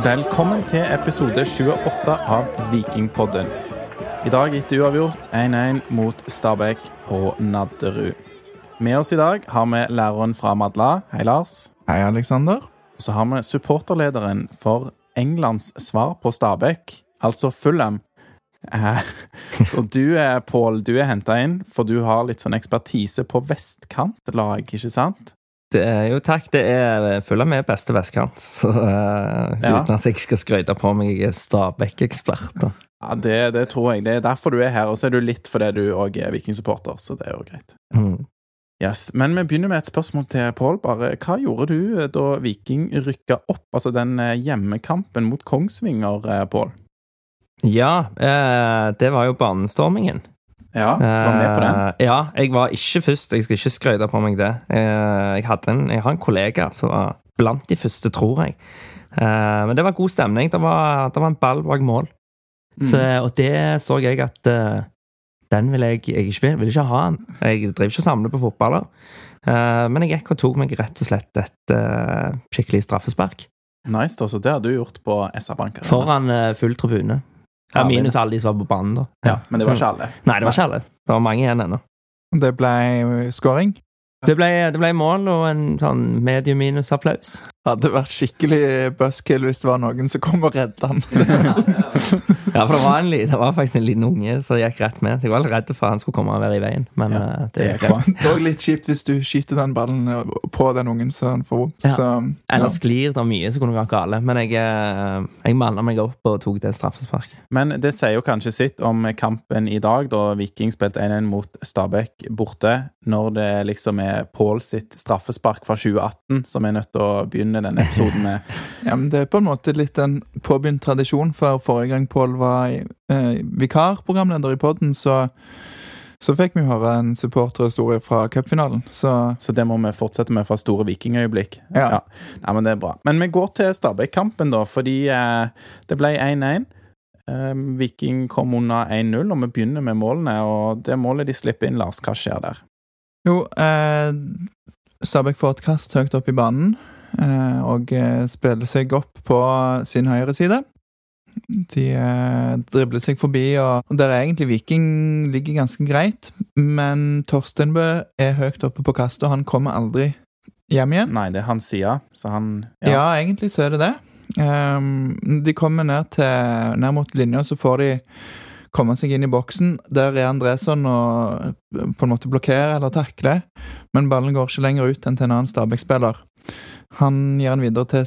Velkommen til episode 28 av Vikingpodden. I dag etter uavgjort 1-1 mot Stabæk og Nadderud. Med oss i dag har vi læreren fra Madla. Hei, Lars. Hei, Aleksander. Og så har vi supporterlederen for Englands svar på Stabæk, altså Fulham. Eh, Så du, Pål, du er henta inn, for du har litt sånn ekspertise på vestkantlag, ikke sant? Det er jo takk. Det er full av med beste vestkant. Så uh, Ja. uten at jeg skal skryte på meg jeg er Stabæk-ekspert. Ja, det, det tror jeg. Det er derfor du er her, og så er du litt fordi du òg er vikingsupporter, så det er jo greit. Mm. Yes, Men vi begynner med et spørsmål til Pål. Hva gjorde du eh, da Viking rykka opp? Altså den eh, hjemmekampen mot Kongsvinger, Pål. Ja, eh, det var jo banestormingen. Ja, du var med på den? Uh, ja, jeg var ikke først. Jeg skal ikke skryte på meg det. Uh, jeg, en, jeg har en kollega som var blant de første, tror jeg. Uh, men det var god stemning. Det var, det var en ball bak mål. Så, Mm. og det så jeg at den vil jeg, jeg ikke, vil ikke ha den. Jeg driver ikke og samler på fotballer. Men jeg gikk og tok meg rett og slett et skikkelig straffespark. Nice, altså. Det har du gjort på SR Bank. Foran full tribune. Ja, minus alle de som var på banen, da. Ja, men det var ikke alle. Nei, det var ikke alle. Det var mange igjen ennå. Det ble scoring. Det ble, det ble mål og en sånn medium minus applaus. Hadde vært skikkelig buskill hvis det var noen som kom og redda han. Ja, for det var, en, det var faktisk en liten unge som gikk rett med, så jeg var litt redd for han skulle komme og være i veien. Men Ja, uh, det gikk er også litt kjipt hvis du skyter den ballen på den ungen så han får vondt. Ja. Så, Eller sklir det mye, så kunne det vært gale. Men jeg, eh, jeg manna meg opp og tok det straffesparket. Men det sier jo kanskje sitt om kampen i dag, da Viking spilte 1-1 mot Stabæk borte, når det liksom er Pål sitt straffespark fra 2018 som er nødt til å begynne denne episoden med. Ja, men det er på en måte litt en påbegynt tradisjon, for forrige gang Pål var eh, vikarprogramleder i podden, så, så fikk vi høre en supporterhistorie fra cupfinalen. Så Så det må vi fortsette med fra store vikingøyeblikk. Ja. Nei, men det er bra. Men vi går til Stabæk-kampen, da, fordi eh, det ble 1-1. Eh, Viking kom unna 1-0, og vi begynner med målene. Og det målet de slipper inn, Lars, hva skjer der? jo, eh, Stabæk får et kast høyt opp i banen, og eh, spiller seg opp på sin høyre side. De eh, dribler seg forbi, og, der er egentlig Viking ligger ganske greit, men Torstenbø er høyt oppe på kastet, og han kommer aldri hjem igjen. Nei, det er hans side, så han Ja, egentlig så er det det. Ehm, de kommer ned, til, ned mot linja, så får de komme seg inn i boksen. Der er Andresson og på en måte blokkerer eller takler, men ballen går ikke lenger ut enn til en annen Stabæk-spiller. Han gir den videre til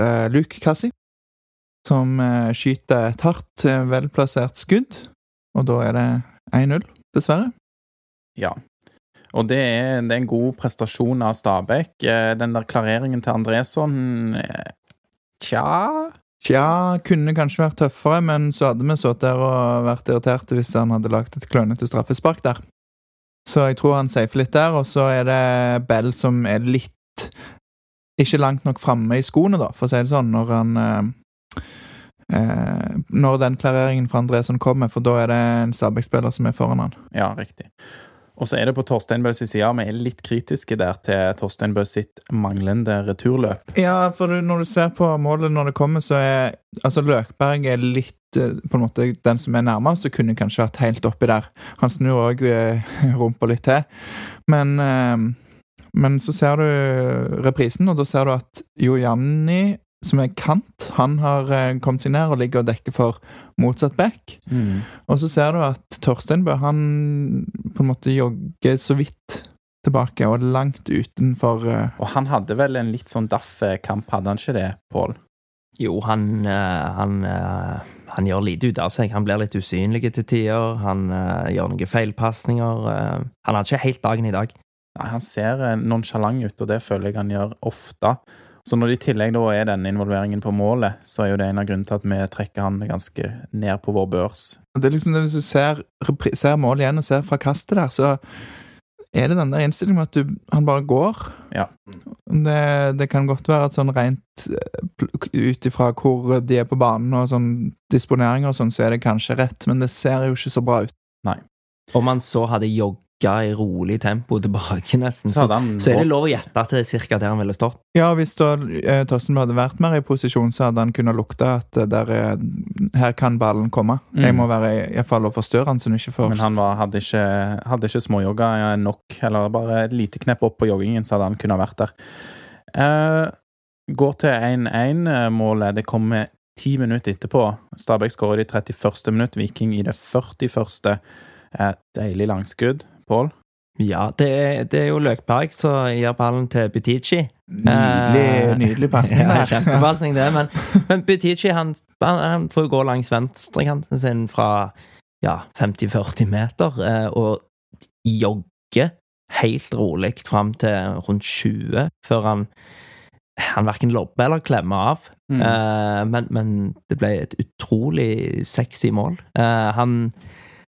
eh, Luke Cassi, som eh, skyter et hardt, eh, velplassert skudd, og da er det 1-0, dessverre. Ja. Og det er, det er en god prestasjon av Stabæk. Den der klareringen til Andresson Tja Tja, kunne kanskje vært tøffere, men så hadde vi sittet der og vært irriterte hvis han hadde lagt et klønete straffespark der. Så jeg tror han safer litt der, og så er det Bell som er litt Ikke langt nok framme i skoene, da, for å si det sånn, når han eh, eh, Når den klareringen fra Andresson kommer, for da er det en Stabæk-spiller som er foran han. Ja, riktig. Og så er det på Torstein Bøs side. Vi er litt kritiske der til Torstein Bøs sitt manglende returløp. Ja, for du- når du ser på målet når det kommer, så er Altså, Løkberg er litt eh, på en måte den som er nærmest, og kunne kanskje vært helt oppi der. Han snur òg rumpa litt til. Men eh, Men så ser du reprisen, og da ser du at Jo Janni, som er kant, han har eh, kommet seg ned og ligger og dekker for motsatt back. Og så ser du at Torsteinbø, han på en måte jogger så vidt tilbake, og langt utenfor uh... Og han hadde vel en litt sånn daff-kamp, hadde han ikke det, Pål? Jo, han, eh, han, eh, han gjør lite ut av seg. Han blir litt usynlig til tider. Han eh, gjør noen feilpasninger. eh. han hadde ikke helt dagen i dag. Nei, Han ser eh, nonsjalant ut, og det føler jeg han gjør ofte. Så når det i tillegg da er denne involveringen på målet, så er jo det en av grunnene til at vi trekker han ganske ned på vår børs. Det er liksom det Hvis du ser, ser målet igjen og ser fra kastet der, så er det den der innstillingen med at du, han bare går. Ja. Det, det kan godt være at sånn rent eh, ut ifra hvor de er på banen og sånn disponeringer og sånn, så er det kanskje rett, men det ser jo ikke så bra ut. Nei. Om han så hadde jogga i rolig tempo tilbake, nesten. Så Så, han så er det lov å gjette at det er cirka der han ville stått. Ja, hvis da eh, Torsten hadde vært mer i posisjon, så hadde han kunnet lukte at eh, der er, her kan ballen komme. Mm. Jeg må være i, i hvert fall å forstørre han, så han ikke får Men han var, hadde ikke, hadde ikke småjogga nok, eller bare et lite knepp opp på joggingen, så hadde han kunnet vært der. Eh, går til 1-1-målet. Det kommer ti minutter etterpå. Stabæk skårer i 31. minutt, Viking i det 41. Et deilig langskudd. Pål? Ja, det er, det er jo Løkberg som gir ballen til Butichi. Nydelig, Eh, nydelig pasning Ja, der. Kjempepasning, det. Men, men Butichi han, han, han får jo gå langs venstrekanten sin fra ja, 50-40 meter eh, og jogge helt rolig fram til rundt 20 før han han verken lobber eller klemmer av. Mm. Eh, men, men det ble et utrolig sexy mål. Han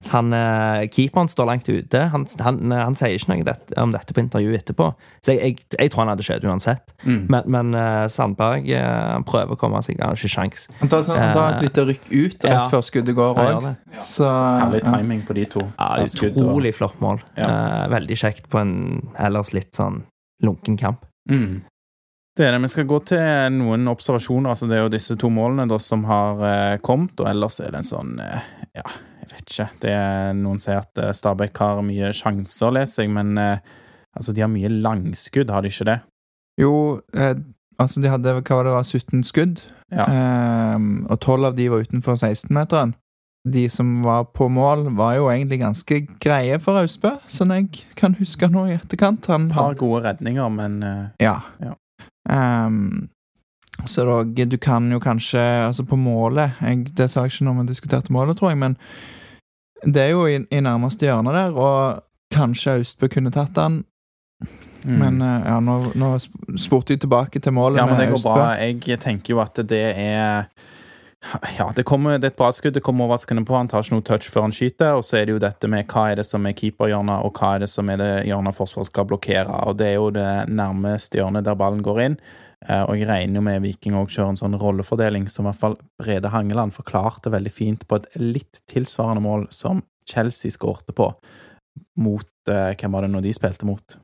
han, eh, Keeperen står langt ute. Han, han, han sier ikke noe det, om dette på intervjuet etterpå. Så jeg, jeg, jeg tror han hadde skjedd uansett. Mm. Men, men uh, Sandberg uh, prøver å komme seg, han har ikke sjans. Han tar, sånn, han tar et lite rykk ut rett Ja. før skuddet går òg. Så Herlig timing på de to. Ja, utrolig flott mål. Ja. Uh, veldig kjekt på en ellers litt sånn lunken kamp. Mm. Det er det. Vi skal gå til noen observasjoner. altså Det er jo disse to målene da som har eh, kommet, og ellers er det en sånn eh, Ja, vet ikke. Det er Noen sier at eh, Stabæk har mye sjanser, leser jeg, men eh, altså de har mye langskudd, har de ikke det? Jo, eh, altså de hadde hva var det 17 skudd, Ja. eh, og 12 av de var utenfor 16-meteren. De som var på mål, var jo egentlig ganske greie for Austbø, sånn jeg kan huske nå i etterkant. Han par gode redninger, men eh, Ja. Ja. Um, så da, du kan jo kanskje Altså, på målet jeg, Det sa jeg ikke når vi diskuterte målet, tror jeg, men det er jo i, i nærmeste hjørne der, og kanskje Austbø kunne tatt den, mm. men eh, ja, nå, nå spurte jeg tilbake til målet Ja, men det går Austbø. bra. Jeg tenker jo at det er ja, det, kommer, det er et bra skudd. Det kommer overraskende på. Han tar ikke noe touch før han skyter. Og så er det jo dette med hva er det som er keeperhjørnet, og hva er det som er det hjørnet forsvaret skal blokkere. Og det er jo det nærmeste hjørnet der ballen går inn. Eh, Og jeg regner jo med Viking òg kjører en sånn rollefordeling som i hvert fall Brede Hangeland forklarte veldig fint på et litt tilsvarende mål som Chelsea skårte på mot eh, Hvem var det når de spilte mot?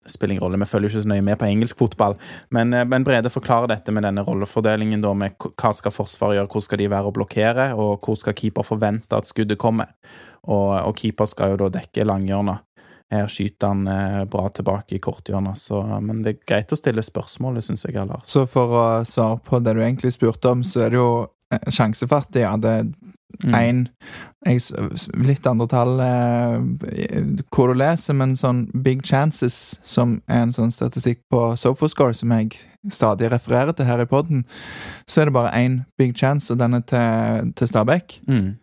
Det spiller ingen rolle, vi følger ikke så nøye med på engelsk fotball. Men, eh, men Brede forklarer dette med denne rollefordelingen, da, med hva skal Forsvaret gjøre, hvor skal de være å blokkere, og hvor skal keeper forvente at skuddet kommer. Og, og keeper skal jo da dekke langhjørnet. Her skyter han eh, bra tilbake i korthjørnet, så Men det er greit å stille spørsmålet, syns jeg, Lars. Så for å svare på det du egentlig spurte om, så er det jo eh, sjansefattig. Ja, det er Mm. Litt andre tall eh, hvor du leser, men sånn Big Chances, som er en sånn statistikk på Sofoscore som jeg stadig refererer til her i poden, så er det bare én big chance, og den er til, til Stabæk. Mm.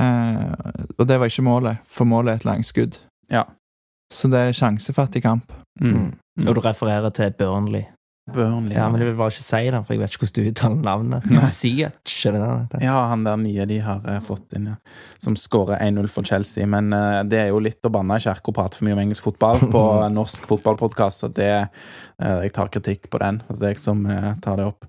Eh, og det var ikke målet, for målet er et langskudd. Ja. Så det er sjansefattig kamp. Mm. Mm. Og du refererer til Burnley. Burnley. Ja, men jeg vil bare ikke si det, for jeg vet ikke hvordan du uttaler navnet. Siach, er det det? Ja, han der nye de har eh, fått inn, ja. Som skårer 1-0 for Chelsea. Men uh, det er jo litt å banne i kirka og prate for mye om engelsk fotball på norsk fotballpodkast, så det Jeg tar kritikk på den. Det er jeg som eh, tar det opp.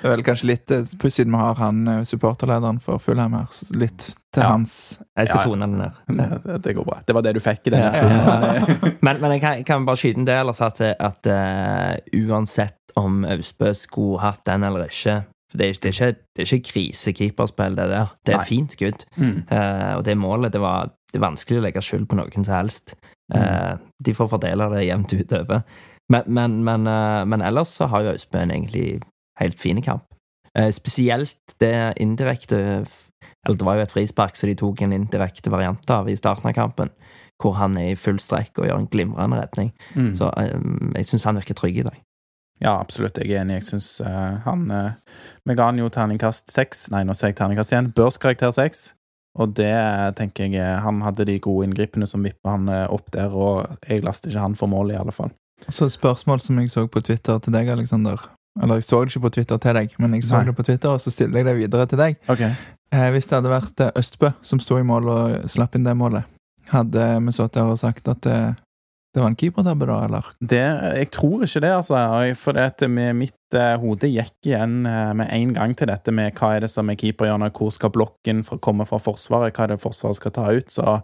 Det er vel kanskje litt, pussig på siden vi har han eh, supporterlederen for Fulham her, litt til Ja. hans Jeg skal Ja, tone den ned. Det, det, går bra. Det var det du fikk i den. Ja. Men, men jeg kan, kan bare skyte en del ellers at, at uh, uansett om Austbø skulle hatt den eller ikke for det er, det, er ikke, det er ikke krisekeeperspill, det der. Det er Nei. fint skudd. Mm. Uh, og det målet, det var det er vanskelig å legge skyld på noen som helst. Eh, de får fordele det jevnt utover. Men, men, men, eh, men ellers så har jo Austbø egentlig helt fin kamp. Eh, spesielt det indirekte Eller det var jo et frispark, så de tok en indirekte variant av i starten av kampen. Hvor han er i full strekk og gjør en glimrende redning. Mm. Så eh, jeg syns han virker trygg i dag. Ja, absolutt. Jeg er enig. Jeg syns han eh, Vi ga han jo terningkast seks. Nei, nå sier jeg terningkast igjen. Børskarakter seks. Og det tenker jeg Han hadde de gode inngripene som vippa han opp der, og jeg laster ikke han for mål, i alle fall. Så et spørsmål som jeg så på Twitter til deg, Aleksander. Eller jeg så det ikke på Twitter til deg, men jeg så Nei. det på Twitter, og så stiller jeg det videre til deg. Okay. Eh, hvis det hadde vært eh, Østbø som sto i mål og slapp inn det målet, hadde vi så til å og sagt at det, det var en keepertabbe, da, eller? Det, jeg tror ikke det, altså. For det med mitt uh, hode gikk igjen uh, med en gang til dette med hva er det som er keeperhjørnet, hvor skal blokken for, komme fra Forsvaret, hva er det Forsvaret skal ta ut. Så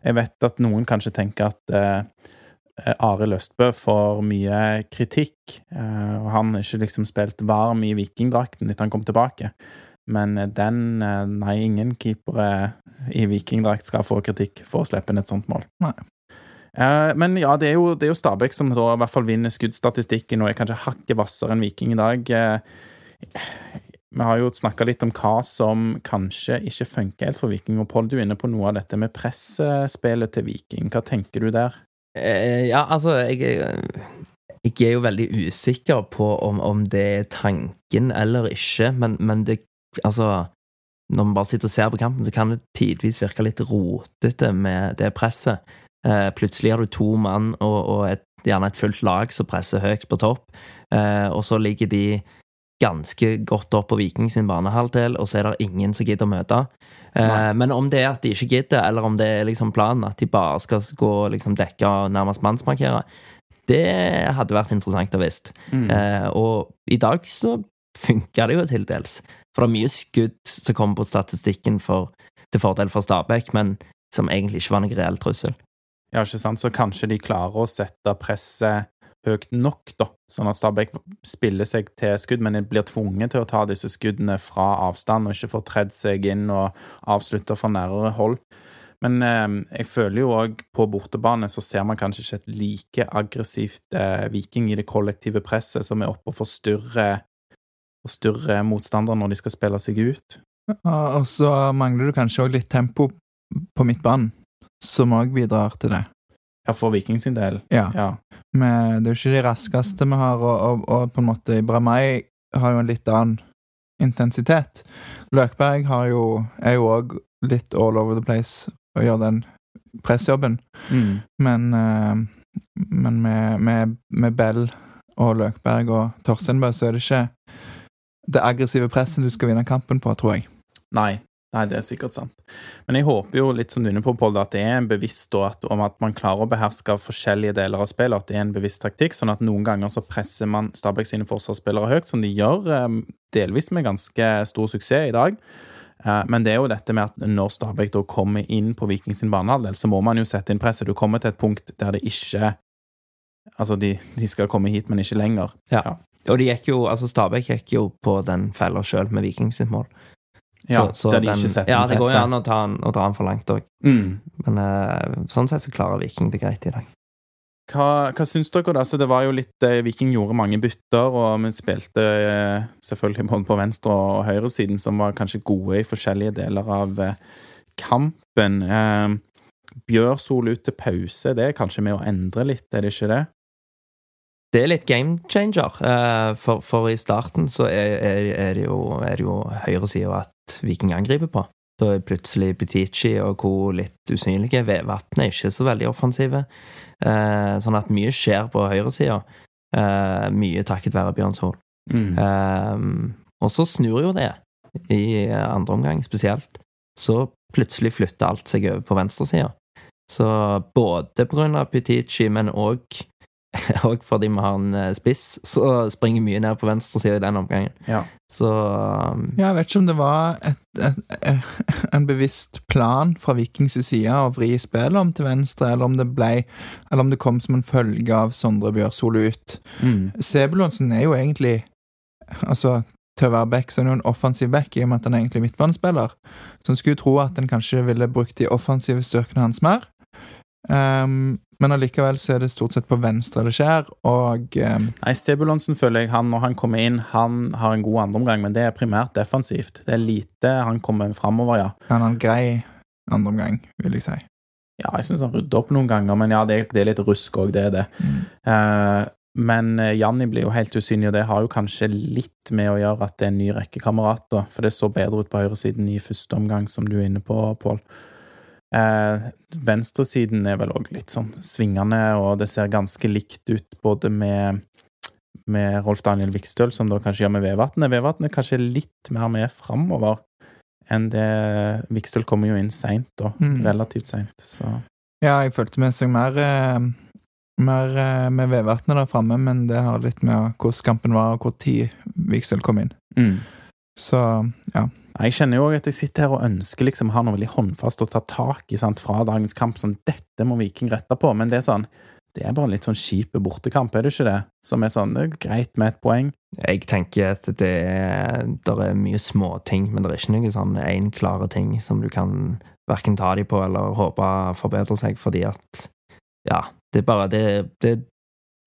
jeg vet at noen kanskje tenker at uh, Arild Østbø får mye kritikk, og han har ikke liksom spilt varm i vikingdrakten etter han kom tilbake. Men den Nei, ingen keepere i vikingdrakt skal få kritikk for å slippe inn et sånt mål. Nei. Eh, men ja, det er jo, det er jo Stabæk som da i hvert fall vinner skuddstatistikken og er kanskje hakket hvassere enn Viking i dag. Eh, vi har jo snakka litt om hva som kanskje ikke funker helt for Viking. Og Pål, du er inne på noe av dette med presspillet til Viking. Hva tenker du der? Eh, ja, altså, jeg, jeg er jo veldig usikker på om, om det er tanken eller ikke, men, men det Altså, når man bare sitter og ser på kampen, så kan det tidvis virke litt rotete med det presset. Eh, plutselig har du to mann og, og et, gjerne et fullt lag som presser høyt på topp, eh, og så ligger de ganske godt opp på Viking sin banehalvdel, og så er det ingen som gidder å møte. Eh, men om det er at de ikke gidder, eller om det er liksom planen at de bare skal gå liksom dekke og nærmest mannsmarkere, det hadde vært interessant å visst. Mm. Eh, og i dag så funka det jo til dels. For det er mye skudd som kommer på statistikken for, til fordel for Stabæk, men som egentlig ikke var noen reell trussel. Ja, ikke sant, så kanskje de klarer å sette presset høyt nok, da, sånn at Stabæk spiller seg til skudd, men blir tvunget til å ta disse skuddene fra avstand og ikke får tredd seg inn og avslutter fra nærere hold. Men eh, jeg føler jo òg på bortebane så ser man kanskje ikke et like aggressivt eh, Viking i det kollektive presset som er oppe og forstyrrer, motstandere når de skal spille seg ut. Og så mangler du kanskje òg litt tempo på midtbanen som òg bidrar til det. Ja, for Viking sin del? Ja. ja. Men det er jo ikke de raskeste vi har, og, og, og på en måte Bramai har jo en litt annen intensitet. Løkberg har jo, er jo òg litt all over the place og gjør den pressjobben, mm. men, uh, men med, med, med, Bell og Løkberg og Torsteinbø så er det ikke det aggressive presset du skal vinne kampen på, tror jeg. Nei, Nei, det er sikkert sant. Men jeg håper jo litt som du er inne på, Pål, at det er en bevisst at, om at man klarer å beherske forskjellige deler av spillet, at det er en bevisst taktikk, sånn at noen ganger så presser man Stabæk sine forsvarsspillere høyt, som de gjør eh, delvis med ganske stor suksess i dag. Eh, men det er jo dette med at når Stabæk da kommer inn på Viking sin banehalvdel, så må man jo sette inn presset. Du kommer til et punkt der det ikke Altså, de, de skal komme hit, men ikke lenger. Ja. ja. Og de gikk jo, altså Stabæk gikk jo på den fella sjøl med Viking sitt mål. Ja, så, så den, ikke setter Ja, det går jo an å ta den for langt òg. Mm. Men uh, sånn sett så klarer Viking det greit i dag. Hva, hva syns dere, da? Så det var jo litt eh, Viking gjorde mange bytter, og vi spilte eh, selvfølgelig både på venstre- og høyresiden, som var kanskje gode i forskjellige deler av eh, kampen. Eh, Bjørsol ut til pause, det er kanskje med å endre litt, er det ikke det? det er litt game changer. Eh, for, for, i starten så er, er, det jo, er jo høyresida at Viking angriper på. Da er plutselig Butichi og co. litt usynlige. Vevatn er ikke så veldig offensive. Eh, sånn at mye skjer på høyresida. Eh, mye takket være Bjørn Sol. Mm. Og så snur jo det i andre omgang, spesielt. Så plutselig flytter alt seg over på venstresida. Så både på grunn av Putici, men òg og fordi vi har en eh, spiss, så springer mye ned på venstresida i den omgangen. Ja. Så um... Ja, Jeg vet ikke om det var et, et, et, en bevisst plan fra Vikings side å vri spillet om til venstre, eller om det ble Eller om det kom som en følge av Sondre Bjørsol ut. Mm. Sebulonsen er jo egentlig Altså, til å være back, så er han jo en offensiv back, i og med at han er egentlig midtbanespiller. Så en skulle tro at en kanskje ville brukt de offensive styrkene hans mer. Um, men allikevel så er det stort sett på venstre det skjer, og um, Nei, Sebulonsen føler jeg han, når han kommer inn, han har en god andreomgang, men det er primært defensivt. Det er lite han kommer framover, ja. Han har en grei andreomgang, vil jeg si. Ja, jeg syns han rydder opp noen ganger, men ja, det, det er litt rusk òg, det er det. Mm. Uh, men eh, Janni blir jo helt usynlig, og det har jo kanskje litt med å gjøre at det er en ny rekkekamerat, da, for det så bedre ut på høyresiden i første omgang, som du er inne på, Pål. Eh, venstresiden er vel òg litt sånn svingende, og det ser ganske likt ut både med, med Rolf Daniel Vikstøl, som da kanskje gjør med Vevatnet. Vevatnet er kanskje litt mer med framover enn det Vikstøl kommer jo inn seint, da. Mm. Relativt seint, så Ja, jeg følte med seg mer, eh, mer eh, med Vevatnet der framme, men det har litt med hvordan kampen var, og hvor tid Viksel kom inn. Mm. Så ja. Jeg kjenner jo at jeg sitter her og ønsker liksom å ha noe veldig håndfast å ta tak i sant, fra dagens kamp. Sånn, dette må Viking rette på. Men det er sånn Det er bare en litt sånn kjip bortekamp, er det ikke det? Som er sånn Det er greit med et poeng. Jeg tenker at det er, der er mye småting, men det er ikke noe sånn én klare ting som du kan verken ta dem på eller håpe forbedrer seg, fordi at Ja, det er bare Det, det,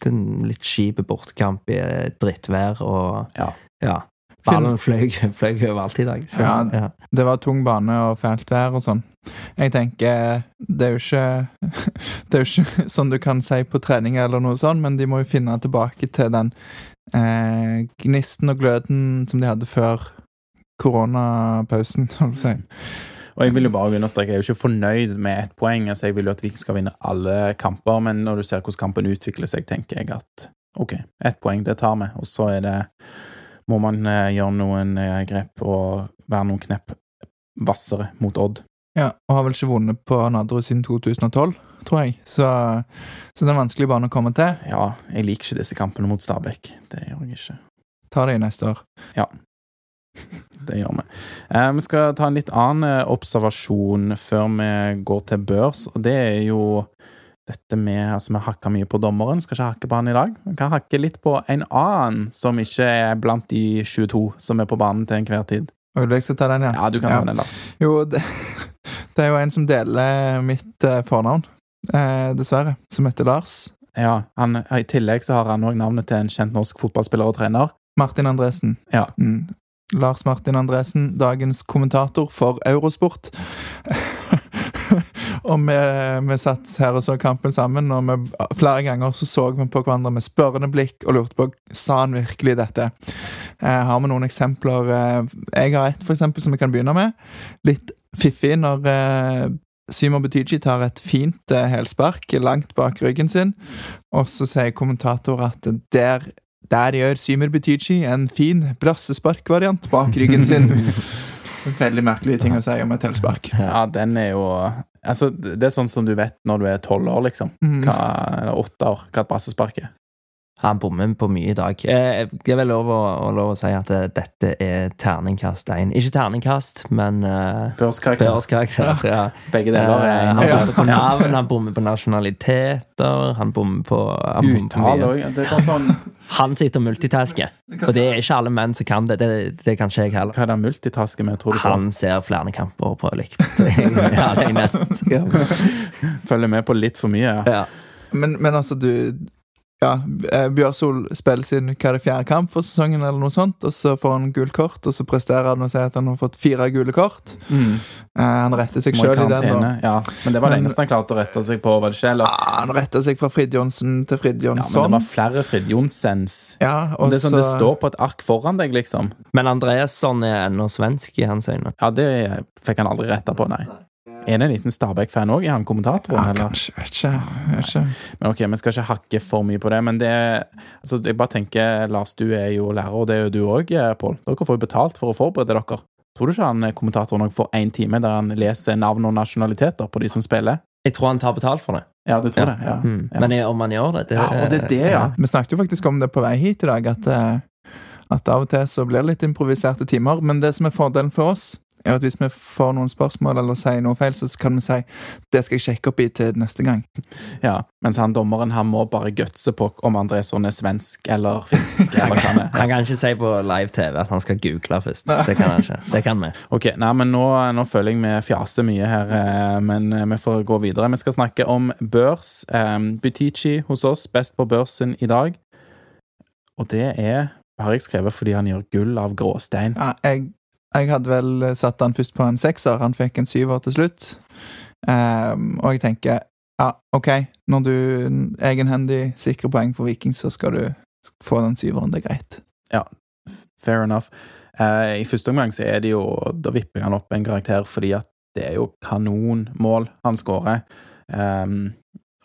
det er en litt kjip bortekamp i drittvær, og Ja. ja. Ballen fløy, fløy overalt i dag. Så, Ja. ja. Det var tung bane og fælt vær og sånn. Jeg tenker Det er jo ikke Det er jo ikke sånn du kan si på trening eller noe sånt, men de må jo finne tilbake til den eh, gnisten og gløden som de hadde før koronapausen, holdt på å si. Og jeg vil jo bare understreke, jeg er jo ikke fornøyd med ett poeng. altså Jeg vil jo at Viking skal vinne alle kamper, men når du ser hvordan kampen utvikler seg, tenker jeg at ok, ett poeng, det tar vi. Og så er det må man eh, gjøre noen eh, grep og være noen knepp hvassere mot Odd. Ja, og har vel ikke vunnet på Nadderud siden 2012, tror jeg. Så, så det er en vanskelig bane å komme til. Ja, jeg liker ikke disse kampene mot Stabæk. Det gjør jeg ikke. Ta det i neste år. Ja. Det gjør vi. Eh, vi skal ta en litt annen eh, observasjon før vi går til børs, og det er jo dette med altså Vi hakka mye på dommeren, skal ikke hakke på han i dag. Vi kan hakke litt på en annen som ikke er blant de 22 som er på banen til enhver tid. Vil jeg skal ta den, ja? Ja, du kan ta den, Lars. Jo, det, det er jo en som deler mitt eh, fornavn, eh, dessverre, som heter Lars. Ja, han, I tillegg så har han òg navnet til en kjent norsk fotballspiller og trener. Martin Andresen. Ja. Mm. Lars Martin Andresen, dagens kommentator for Eurosport. og vi, vi satt her og så kampen sammen, og vi, flere ganger så så vi på hverandre med spørrende blikk og lurte på sa han virkelig dette. Eh, har vi noen eksempler? Eh, jeg har et, for eksempel, som vi kan begynne med. Litt fiffig når eh, Simon Butiji tar et fint eh, helspark langt bak ryggen sin, og så sier kommentator at der der gjør Symer Butichi en fin brassesparkvariant bak ryggen sin. Veldig merkelige ting å si om et helspark. Ja, den er jo Altså, det er sånn som du vet når du er tolv år, liksom. Mm. Hva, eller åtte år, hva et brassespark er. Han bommer på mye i dag. Eh, Det er vel lov å, å lov å si at eh, dette er terningkast én. Ikke terningkast, men uh, Børskarakter. børskarakter. Ja. Begge deler er Eh, en han, Ja. bommer på, navn, han bommer på nasjonaliteter. Han bommer på, han uttale òg. Det er bare sånn Han sitter og multitasker. Og det er ikke alle menn som kan det. Det, det kan ikke jeg heller. Hva er det multitasker med, tror du? på? Han ser flere kamper på likt. Ja, det er nesten sikker. Følger med på litt for mye. Ja. Ja. Men, men altså, du Ja, eh, Bjørsol spiller sin hva er det, fjerde kamp for sesongen, eller noe sånt, og så får han gult kort, og så presterer han og sier at han har fått fire gule kort. Mm. Uh, han retter seg sjøl i den, da. Ja. Men det var det eneste han klarte å rette seg på, var det ikke? Eller? Ja, han retter seg fra Frid Johnsen til Frid Ja, men det var flere Frid Johnsens. Ja, og Det, er sånn, så det står på et ark foran deg, liksom. Men Andreasson er ennå svensk i hans øyne. Ja, det fikk han aldri retta på, nei. Er det en liten Stabæk-fan òg? Er han kommentator? ja, eller? kanskje, vet ikke. Vet ikke. Men ok, vi skal ikke hakke for mye på det. Men det er, altså, jeg bare tenker, Lars, du er jo lærer, og det er jo du òg, Pål. Dere får jo betalt for å forberede dere. Tror du ikke han eh, kommentatoren får én time der han leser navn og nasjonaliteter på de som spiller? Jeg tror han tar betalt for det. Ja, du tror det? Ja. Mm. Ja. Men om han gjør det, det Ja, og det er det, ja. Vi snakket jo faktisk om det på vei hit i dag, at, eh, at av og til så blir det litt improviserte timer. Men det som er fordelen for oss, er at hvis vi får noen spørsmål eller sier noe feil, så kan vi si det skal jeg sjekke opp i til neste gang. ja. Mens han dommeren han må bare gutse på om Andresson er svensk eller finsk. eller hva han er. Han kan ikke si på live-TV at han skal google først. Det kan han ikke. Det kan vi. Ok, nei, men nå, nå føler jeg vi fjaser mye her, eh, men eh, vi får gå videre. Vi skal snakke om børs. Eh, Butichi hos oss, best på børsen i dag. Og det er, har jeg skrevet, fordi han gjør gull av gråstein. Ja, jeg, jeg hadde vel satt han først på en sekser. Han fikk en syver til slutt. Um, og jeg tenker ja, OK, når du egenhendig sikrer poeng for Viking, så skal du få den syveren. Det er greit. Ja, Fair enough. Uh, I første omgang så er det jo Da vipper han opp en karakter fordi at det er jo kanonmål han skårer. Um,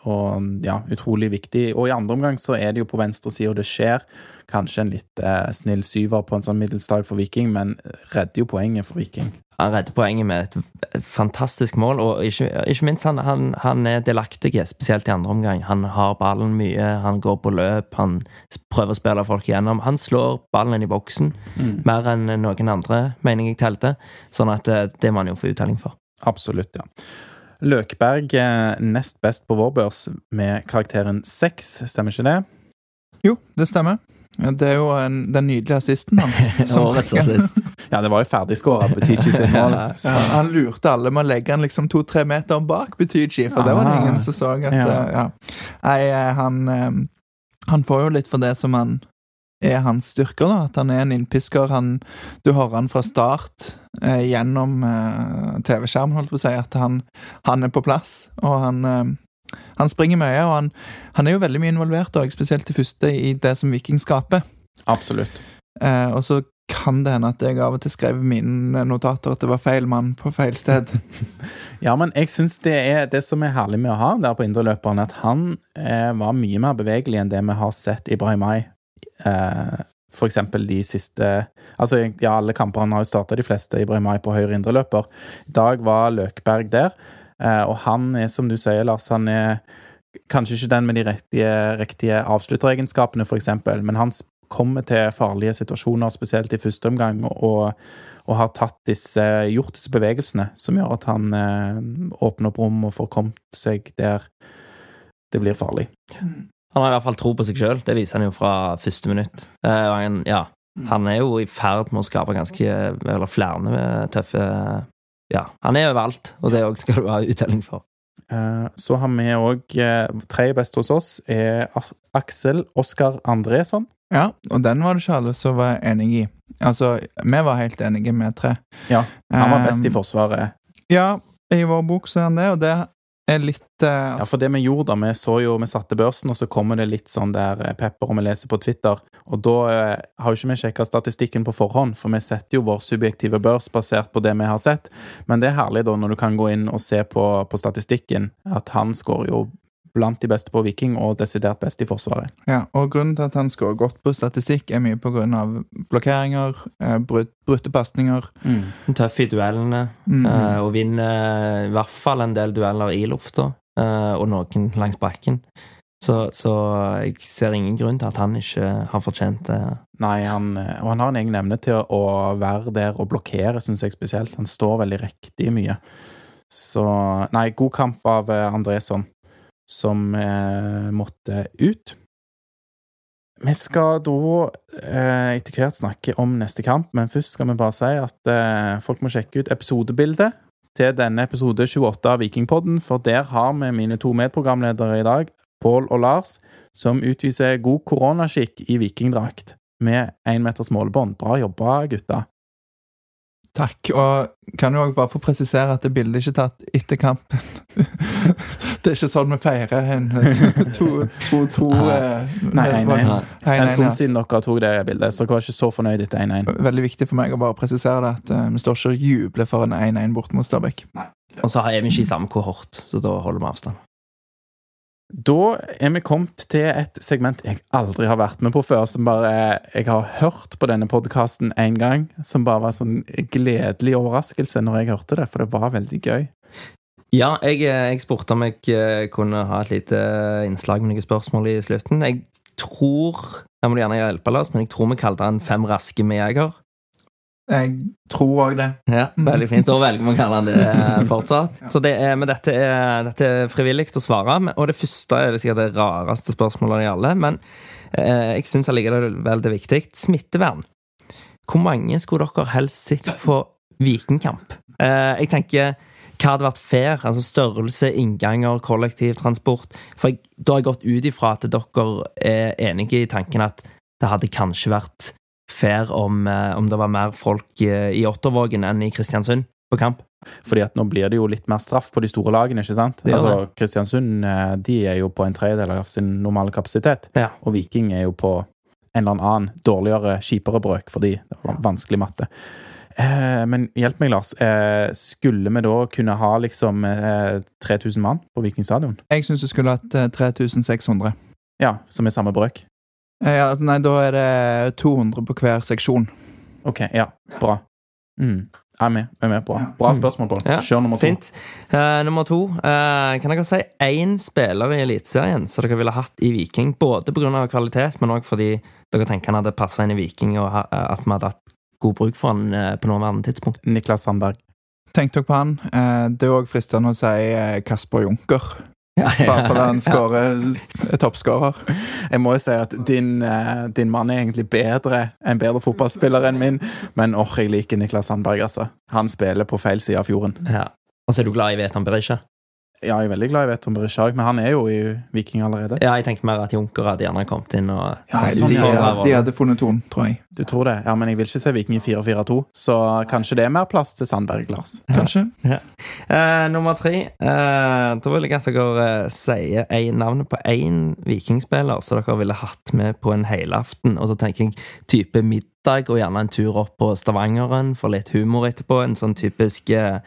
og ja, utrolig viktig. Og i andre omgang så er det jo på venstre side, og det skjer kanskje en litt eh, snill syver på en sånn middelsdag for Viking, men redder jo poenget for Viking. Han redder poenget med et fantastisk mål, og ikke, ikke minst han, han, han, er delaktig, spesielt i andre omgang. Han har ballen mye, han går på løp, han prøver å spille folk igjennom. Han slår ballen inn i boksen mm. mer enn noen andre, mener jeg telte, sånn at det, det må han jo få uttelling for. Absolutt, ja. Løkberg nest best på vår børs med karakteren seks, stemmer ikke det? Jo, det stemmer. Det er jo en, den nydelige assisten hans. Årets assist. ja, det var jo ferdigskåra Butichi sin mål. Ja, han lurte alle med å legge han liksom to-tre meter bak Butichi, for det var det ingen som så. At, ja. ja. Nei, eh, han, eh, han får jo litt for det som han er hans styrker. da, At han er en innpisker. Han, du hører han fra start eh, gjennom eh, TV-skjermen, holdt på å si, at han, han, er på plass. Og han, eh, han springer mye, og han, han, er jo veldig mye involvert, og spesielt i første, i det som Viking skaper. Absolutt. Eh, og så kan det hende at jeg av og til skrev mine notater at det var feil mann på feil sted. ja, men jeg syns det er det som er herlig med å ha der på indreløperen, at han eh, var mye mer bevegelig enn det vi har sett i Brahimai eh, for eksempel de siste Altså, ja, alle kampene har jo starta, de fleste, i Bremai på høyre indreløper. I dag var Løkberg der, eh, og han er, som du sier, Lars, han er kanskje ikke den med de riktige, riktige avslutteregenskapene, for eksempel, men han kommer til farlige situasjoner, spesielt i første omgang, og, og har disse, gjort disse bevegelsene som gjør at han eh, åpner opp rom og får kommet seg der det blir farlig. Han har i hvert fall tro på seg sjøl. Det viser han jo fra første minutt. Uh, han, ja, han, er jo i ferd med å skape ganske Eller flere tøffe Ja, han er overalt, og det skal du ha uttelling for. Uh, så har vi òg uh, Tredje best hos oss er Aksel Oskar Andresson. Ja, og den var det ikke alle som var enig i. Altså, vi var helt enige med tre. Ja, han var best i Forsvaret. Ja, i vår bok så er han det, og det er litt uh... Ja, for det vi gjorde, da, vi så jo, vi satte børsen, og så kommer det litt sånn der eh, pepper, og vi leser på Twitter. Og da uh, har jo ikke vi sjekka statistikken på forhånd, for vi setter jo vår subjektive børs basert på det vi har sett. Men det er herlig da når du kan gå inn og se på, på statistikken, at han skårer jo blant de beste på Viking og desidert best i Forsvaret. Ja, og Grunnen til at han skårer godt på statistikk, er mye av blokkeringer, eh, brutte pasninger. Mm. Tøff i duellene, mm. eh, og vinner i hvert fall en del dueller i lufta, eh, og noen langs bakken. Så, så, jeg ser ingen grunn til at han ikke har fortjent det. Nei, han, og han har en egen evne til å være der og blokkere, syns jeg spesielt. Han står veldig riktig mye. Så Nei, god kamp av eh, Andresson som eh, måtte ut. Vi skal da eh, etter hvert snakke om neste kamp, men først skal vi bare si at eh, folk må sjekke ut episodebildet til denne episode 28 av Vikingpodden, for der har vi mine to medprogramledere i dag, Pål og Lars, som utviser god koronaskikk i vikingdrakt med én meters målebånd. Bra jobba, gutta. Takk. Og kan jo òg bare få presisere at det bildet ikke er tatt etter kampen. det er ikke sånn vi feirer en to-to eh, Nei, 1-1. En stund siden dere tok det bildet, så dere var ikke så fornøyd etter 1-1. Veldig viktig for meg å bare presisere det, at uh, vi står ikke og jubler for en 1-1 bort mot Stabæk. Og så er vi ikke i samme kohort, så da holder vi avstand. Da er vi kommet til et segment jeg aldri har vært med på før. Som bare Jeg har hørt på denne podkasten én gang, som bare var sånn gledelig overraskelse når jeg hørte det, for det var veldig gøy. Ja, jeg, jeg spurte om jeg eh, kunne ha et lite innslag med noen spørsmål i slutten. Jeg tror Jeg må gjerne hjelpe, Lars, men jeg tror vi kalte den Fem raske med jeger. Jeg tror òg det. Ja, Veldig fint. Da velger vi å kalle han det eh, fortsatt. Så det er, men dette er, dette er frivillig å svare, og det første er det sikkert det rareste spørsmålet av alle. Men eh, jeg syns allikevel det er viktig. Smittevern. Hvor mange skulle dere helst sett på Vikingkamp? Eh, jeg tenker hva hadde vært fair? Altså størrelse, innganger, kollektivtransport. For jeg, da har jeg gått ut ifra at dere er enige i tanken at det hadde kanskje vært fair om, eh, om, det var mer folk eh, i Ottervågen enn i Kristiansund på kamp. Fordi at nå blir det jo litt mer straff på de store lagene, ikke sant? Altså, Kristiansund eh, de er jo på en tredjedel av sin normale kapasitet, ja. og Viking er jo på en eller annen dårligere, kjipere brøk fordi det var vanskelig matte. Eh, men hjelp meg, Lars. Eh, skulle vi da kunne ha liksom eh, 3000 mann på Viking stadion? Jeg syns du skulle hatt eh, 3600. Ja, som er samme brøk? Eh, Ja, altså, nei, da er det 200 på hver seksjon. Ok, ja. Bra. Mm. Jeg er med. Jeg er med. Bra. Bra spørsmål, Pål. Ja, Kjør nummer to. Fint. Uh, nummer to. Uh, kan dere si én spiller i Eliteserien som dere ville hatt i Viking? Både pga. kvalitet, men òg fordi dere tenker han hadde passa inn i Viking, og ha, at vi hadde hatt god bruk for han uh, på nåværende tidspunkt. Niklas Sandberg. Tenk dere på han. Eh, Det er òg fristende å si Kasper Junker. Bare fordi han skårer er toppskårer. Jeg må jo si at din, eh, din mann er egentlig bedre, en bedre fotballspiller enn min, men åh, jeg liker Niklas Sandberg, altså. Han spiller på feil side av fjorden. Ja. Og så er du glad i Vetan Berisha? Ja, jeg er veldig glad i Veton Berishag, men han er jo i Viking allerede. Ja, jeg tenker mer at Junker hadde gjerne kommet inn og Ja, Nei, sånn, de, ja. de hadde funnet tonen, tror jeg. Du tror det? Ja, men jeg vil ikke se Viking i 4-4-2, så kanskje det er mer plass til Sandberg, Lars. Kanskje. Eh, nummer tre. Eh, da vil jeg at dere eh, sier en- navnet på én vikingspiller som dere ville hatt med på en helaften. Og så tenker jeg type middag og gjerne en tur opp på Stavangeren for litt humor etterpå. En sånn typisk eh,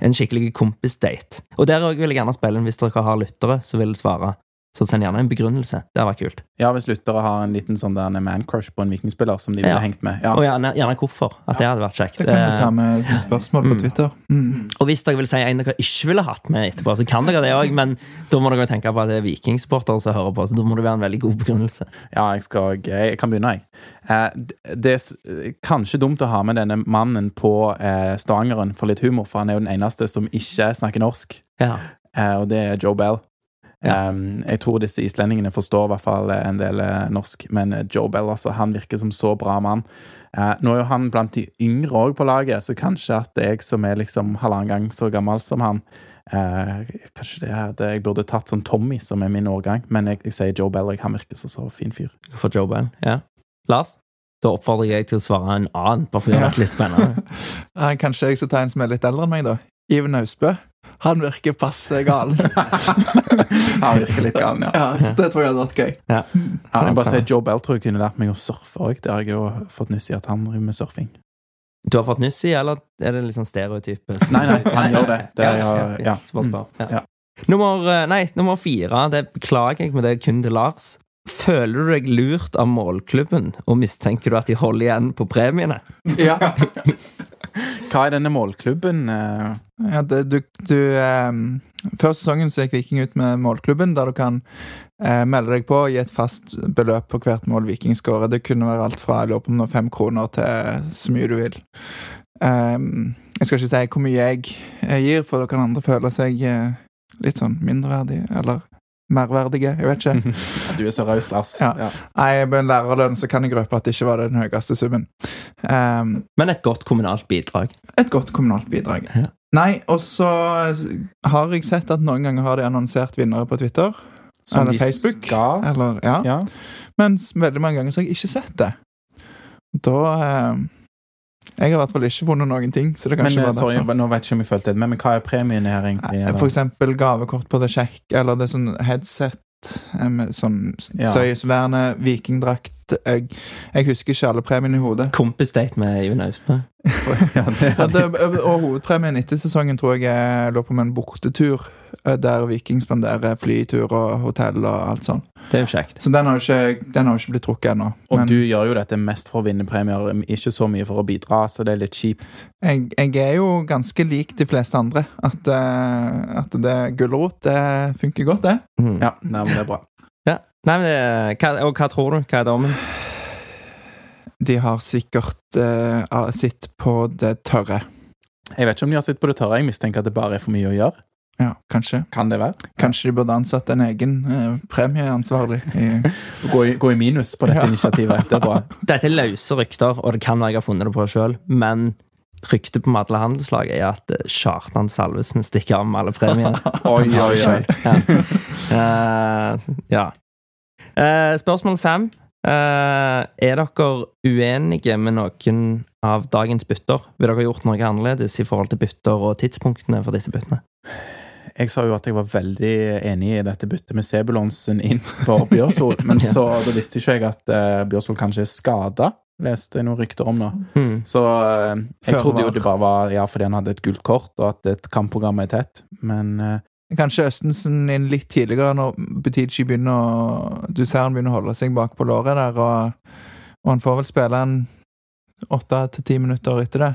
En skikkelig kompisdate. Og der òg vil jeg gjerne spille inn hvis dere har lyttere som vil svare. Så send gjerne en begrunnelse. Det hadde vært kult. Ja, hvis lyttere har en liten sånn man-crush på en vikingspiller som de ville Ja. hengt med. Ja. Og gjerne, gjerne hvorfor. At det hadde vært kjekt. Det kan vi ta Eh, med som spørsmål på Mm. Twitter. Mm. Og hvis dere vil si en dere ikke ville hatt med etterpå, så kan dere det òg, men da må dere tenke på at det er vikingsupportere som hører på, så da må det være en veldig god begrunnelse. Ja, jeg, skal, jeg kan begynne, jeg. Eh, det er kanskje dumt å ha med denne mannen på eh, Stavangeren for litt humor, for han er jo den eneste som ikke snakker norsk, Ja. eh, og det er Joe Bell. Ja. Um, jeg tror disse islendingene forstår i hvert fall en del eh, norsk, men eh, Joe Bell altså, han virker som så bra mann. Uh, nå er jo han blant de yngre òg på laget, så kanskje at jeg som er liksom halvannen gang så gammel som han uh, Kanskje det er det jeg burde tatt som Tommy, som er min årgang, men jeg, jeg sier Joe Bell. Jeg, han virker som så fin fyr. For Joe Bell. Ja. Lars? Da oppfordrer jeg til å svare en annen, bare for å gjøre det litt spennende. Kanskje jeg skal ta en som er litt eldre enn meg, da. Iven Austbø. Han virker passe gal. Han virker litt gal, ja. ja, så det tror jeg hadde vært gøy. Ja. Ja, jeg bare sier Joe Bell tror jeg kunne lært meg å surfe òg. Det har jeg jo fått nyss i at han driver med surfing. Du har fått nyss i, eller er det litt sånn stereotype? Nei, nei, han gjør det. Det ja, er- ja, ja. Så. Ja. Ja. Nummer, eh, nei, nummer fire, det beklager jeg, men det er kun til Lars. Føler du deg lurt av målklubben, og mistenker du at de holder igjen på premiene? Ja. Hva er denne målklubben? eh? Ja, det, du, du ehm, Før sesongen så gikk Viking ut med målklubben, der du kan eh, melde deg på og gi et fast beløp på hvert mål Viking skårer. Det kunne være alt fra jeg på om det fem kroner til så mye du vil. Ehm, jeg skal ikke si hvor mye jeg gir, for da kan andre føle seg eh, litt sånn mindreverdige, eller merverdige. Jeg vet ikke. Du er så raus, Lars. Ja. Nei, Med en lærerlønn så kan jeg røpe at det ikke var den høyeste summen. Um, Men et godt kommunalt bidrag. et godt kommunalt bidrag. Ja. Nei, og så har jeg sett at noen ganger har de annonsert vinnere på Twitter. Som Eller Facebook. skal. Eller, ja. Ja. Mens veldig mange ganger så har jeg ikke sett det. Da eh, Jeg har i hvert fall ikke funnet noen ting. Så det kan Men ikke eh, være sorry, derfor. nå vet jeg ikke om jeg følte det, men hva er premien her egentlig? Eller? For eksempel gavekort på The Check, eller det er sånn headset med sånn Ja. støyisolerende vikingdrakt. Jeg, jeg husker ikke alle premiene i hodet. Kompisdate med Iven Austbø. ja, og hovedpremien etter sesongen tror jeg jeg lå på med en bortetur, der Viking spanderer flytur og hotell og alt sånt. Det er jo kjekt. Så den har jo ikke, den har jo ikke blitt trukket ennå. Og Men du gjør jo dette mest for å vinne premier, ikke så mye for å bidra, så det er litt kjipt. jeg, jeg er jo ganske lik de fleste andre. At, eh, at det gulrot, det funker godt, det. Mm. Ja, nei, men det er bra. Ja. Nei, men det, hva, og hva tror du? Hva er dommen? De har sikkert uh, sitt på det tørre. Jeg vet ikke om de har sett på det tørre. Jeg mistenker at det bare er for mye å gjøre. Ja, kanskje. Kan det være? Kanskje de burde ansatt en egen eh, premieansvarlig. I, Gå i, gå i minus på dette Ja. initiativet. Det er bra. Dette er løse rykter, og det kan være jeg har funnet det på sjøl, men ryktet på Madla Handelslag er at eh, Kjartan Salvesen stikker av med alle premiene. Oi, oi, oi. Ja. Uh, ja. Uh, spørsmål fem. Uh, er dere uenige med noen av dagens bytter? Vil dere gjort noe annerledes i forhold til bytter og tidspunktene for disse byttene? Jeg sa jo at jeg var veldig enig i dette byttet med Sebulonsen inn for Bjørsol, men så da visste ikke jeg at uh, Bjørsol kanskje er skada. leste jeg noen rykter om nå. Mm. Så uh, jeg Før trodde jo det bare var ja, fordi han hadde et gult kort, og at et kampprogram er tett, men uh, Kanskje Østensen inn litt tidligere, når Butichi begynner å Du ser han begynner å holde seg bak på låret der, og, og han får vel spille en åtte til ti minutter etter det.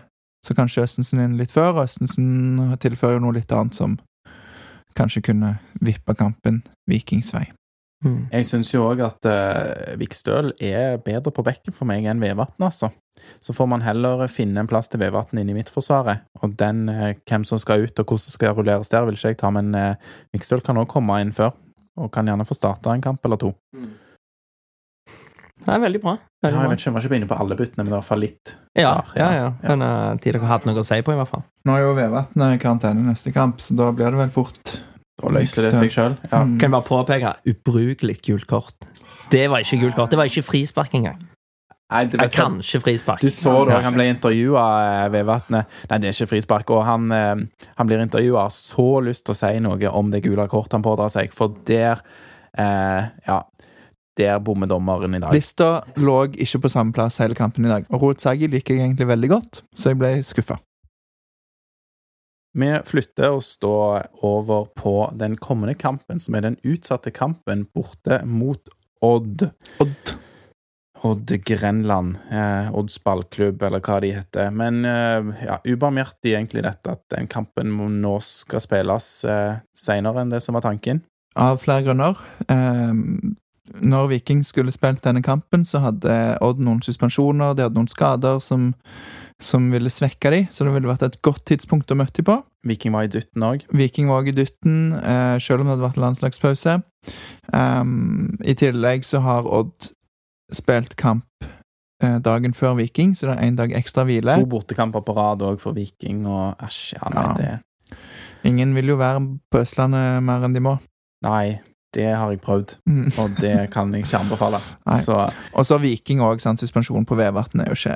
Så kanskje Østensen inn litt før. Østensen tilfører jo noe litt annet som kanskje kunne vippe kampen Vikings vei. Mm. jeg syns jo òg at uh, Vikstøl er bedre på bekken for meg enn Vevatn, altså. Så får man heller finne en plass til Vevatn inne i midtforsvaret. Og den, uh, hvem som skal ut og hvordan det skal rulleres der, vil ikke jeg ta, men uh, Vikstøl kan òg komme inn før. Og kan gjerne få starta en kamp eller to. Det er veldig bra. Ja, jeg vet ikke, jeg var ikke inne på alle byttene, men det var i hvert fall litt. Ja, ja, ja. Men uh, de dere hadde noe å si på, i hvert fall. Nå er jo Vevatn i karantene neste kamp, så da blir det vel fort Da løser det seg sjøl. Ja. Mm. Kan jeg bare påpeke ubrukelig gult kort. Det var ikke gult kort. Det var ikke frispark engang. Nei, det vet kanskje frispark. Du så da han ble intervjua ved vannet. Nei, det er ikke frispark. Og han, eh, han blir intervjua og har så lyst til å si noe om det gule kortet han pådrar seg, for der eh, Ja, der bommer dommeren i dag. Lista lå ikke på samme plass hele kampen i dag. Og Roet Sagi liker jeg egentlig veldig godt, så jeg ble skuffa. Vi flytter oss da over på den kommende kampen, som er den utsatte kampen borte mot Odd. Odd. Odd Grenland. Eh, Odds ballklubb, eller hva de heter. Men eh, ja, ubarmhjertig egentlig dette at den kampen nå skal spilles eh, seinere enn det som var tanken. Av flere grunner. Ehm, når Viking skulle spilt denne kampen, så hadde Odd noen suspensjoner, de hadde noen skader som, som ville svekke de, så det ville vært et godt tidspunkt å møte de på. Viking var i dytten òg. Viking var i dytten, eh, selv om det hadde vært landslagspause. Um, I tillegg så har Odd spilt kamp eh, dagen før Viking, så det er én dag ekstra hvile. To bortekamper på rad òg for Viking, og æsj, ja, nei, Ja. det Ingen vil jo være på Østlandet mer enn de må. Nei, det har jeg prøvd, Mm. og det kan jeg ikke anbefale. Og så Viking òg, suspensjon på Vevatn er jo ikke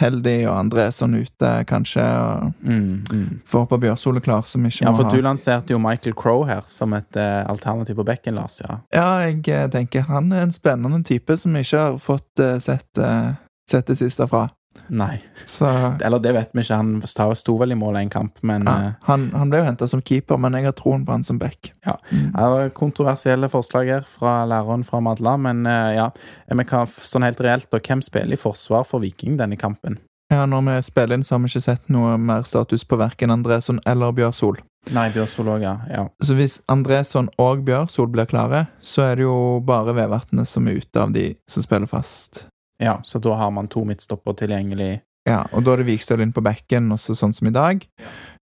heldig, og Andresson ute, kanskje. og mm, mm. Får håpe Bjørsol er klar, som ikke Ja, må for ha du lanserte jo Michael Crow her som et uh, alternativ på bekken, Lars. Ja. Ja, jeg eh, tenker han er en spennende type som ikke har fått uh, sett, uh, sett det siste fra. Nei, Så eller det vet vi ikke. Han sto vel i mål en kamp, men ja, eh, han, han ble jo henta som keeper, men jeg har troen på han som back. Ja. Mm. Det er kontroversielle forslag her fra læreren fra Madla, men eh, ja. Vi kan sånn helt reelt, og hvem spiller i forsvar for Viking denne kampen? Ja, Når vi spiller inn, så har vi ikke sett noe mer status på verken Andresson eller Bjørsol. Nei, Bjørsol òg, ja. ja. Så hvis Andresson og Bjørsol blir klare, så er det jo bare Vevatnet som er ute av de som spiller fast. Ja, Så da har man to midtstopper tilgjengelig. Ja, og da er det Vikstøl inn på bekken, også sånn som i dag.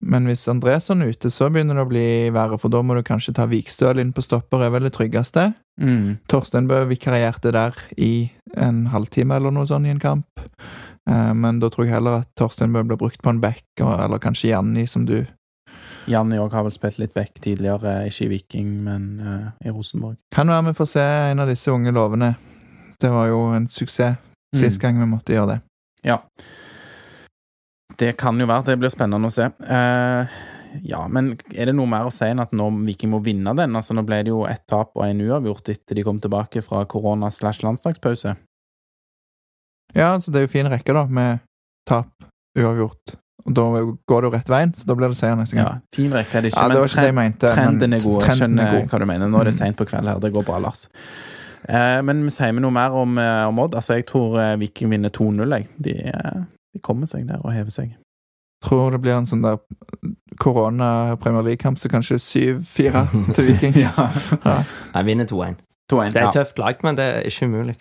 Men hvis Andresson er ute, så begynner det å bli verre, for da må du kanskje ta Vikstøl inn på stopper, er vel det tryggeste. Mm. Torsteinbø vikarierte der i en halvtime eller noe sånt i en kamp. Eh, Men da tror jeg heller at Torsteinbø blir brukt på en back, eller kanskje Janni, som du Janni òg har vel spilt litt back tidligere, ikke i Viking, men eh, i Rosenborg. Kan være vi får se en av disse unge lovene. Det var jo en suksess Mm. sist gang vi måtte gjøre det. Ja. Det kan jo være. Det blir spennende å se. Eh, ja, men er det noe mer å si enn at nå Viking må vinne den? Altså, nå ble det jo ett tap og en uavgjort etter de kom tilbake fra korona slash landslagspause. Ja, altså det er jo fin rekke, da, med tap, uavgjort. Og da går det jo rett veien, så da blir det seier neste Ja, fin rekke er det ikke, Ja, det men ikke det mente. trenden er god. Jeg er skjønner god. hva du mener. Nå er det Mm. seint på kveld her. Det går bra, Lars. Eh, men vi sier vi noe mer om, eh, om Odd? Altså, jeg tror eh, Viking vinner 2-0. De, de kommer seg der og hever seg. Tror det blir en sånn der korona-Premier League-kamp, så kanskje 7-4 til Viking. ja. Ja. Jeg vinner 2-1. 2-1. Det er Ja. et tøft lag, men det er ikke umulig.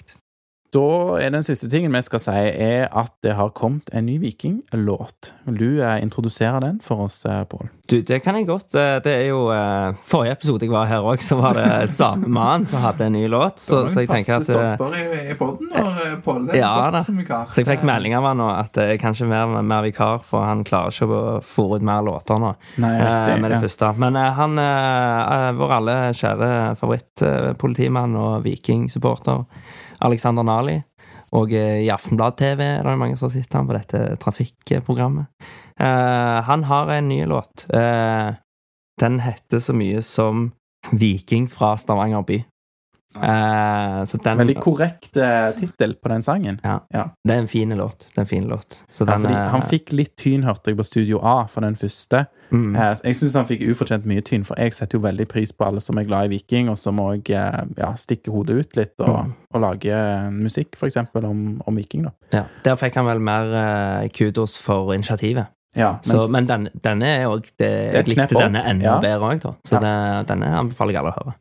Da er den siste tingen vi skal si, er at det har kommet en ny Viking-låt. Vil du eh, introdusere den for oss, eh, Pål? Du, det kan jeg godt. Eh, Det er jo eh, Forrige episode jeg var her òg, så var det Samemann som hadde en ny låt. Så, så jeg tenker at eh, i, i podden når Pål Ja, da. som vikar. Så jeg fikk melding av han nå at jeg kan ikke være mer vikar, for han klarer ikke å få ut mer låter nå. Nei, eh, med det ja. første. Men eh, han, eh, vår alle kjære favorittpolitimann og vikingsupporter, Alexander Nali, og eh, i Aftenblad-TV er det mange som har sett på dette trafikkprogrammet. Uh, han har en ny låt. Uh, den heter så mye som Viking fra Stavanger by. Eh, så den Veldig korrekt uh, tittel på den sangen. Ja. Ja. Det er en fin låt. En fin låt. Så Ja, den er- han fikk litt tyn, hørte jeg, på Studio A for den første. mm, Uh, Jeg syns han fikk ufortjent mye tyn, for jeg setter jo veldig pris på alle som er glad i Viking, og som òg ja, stikker hodet ut litt og, Mm. og lager musikk, for eksempel, om, om Viking, ja. Der fikk han vel mer eh, kudos for initiativet. Ja, Så, men den, denne er òg Jeg likte denne enda Ja. bedre òg. Så det, denne anbefaler jeg alle å høre.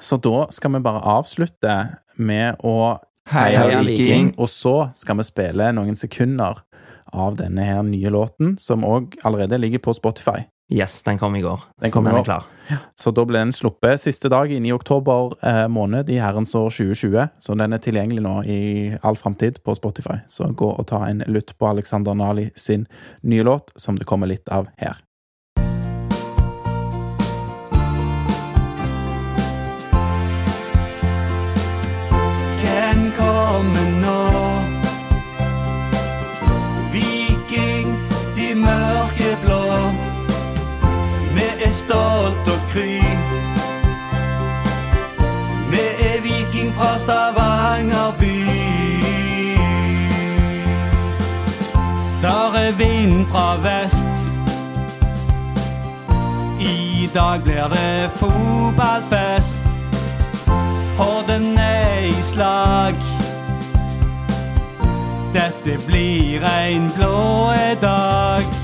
Så da skal vi bare avslutte med å Heia Viking. Og så skal vi spille noen sekunder av denne her nye låten, som òg allerede ligger på Spotify. Yes, den kom i går. Den så kom i den går. er klar. Så da ble den sluppet siste dag inne i oktober eh, måned i herrens år 2020. Så den er tilgjengelig nå i all framtid på Spotify. Så gå og ta en lytt på Alexander Nali sin nye låt, som det kommer litt av her. Hvem kommer nå? Viking, de mørkeblå. Vi er stolt og kry. Vi er viking fra Stavanger by. Der er vind fra vest. I dag blir det fotballfest. Horden er i slag. Dette blir en blå dag.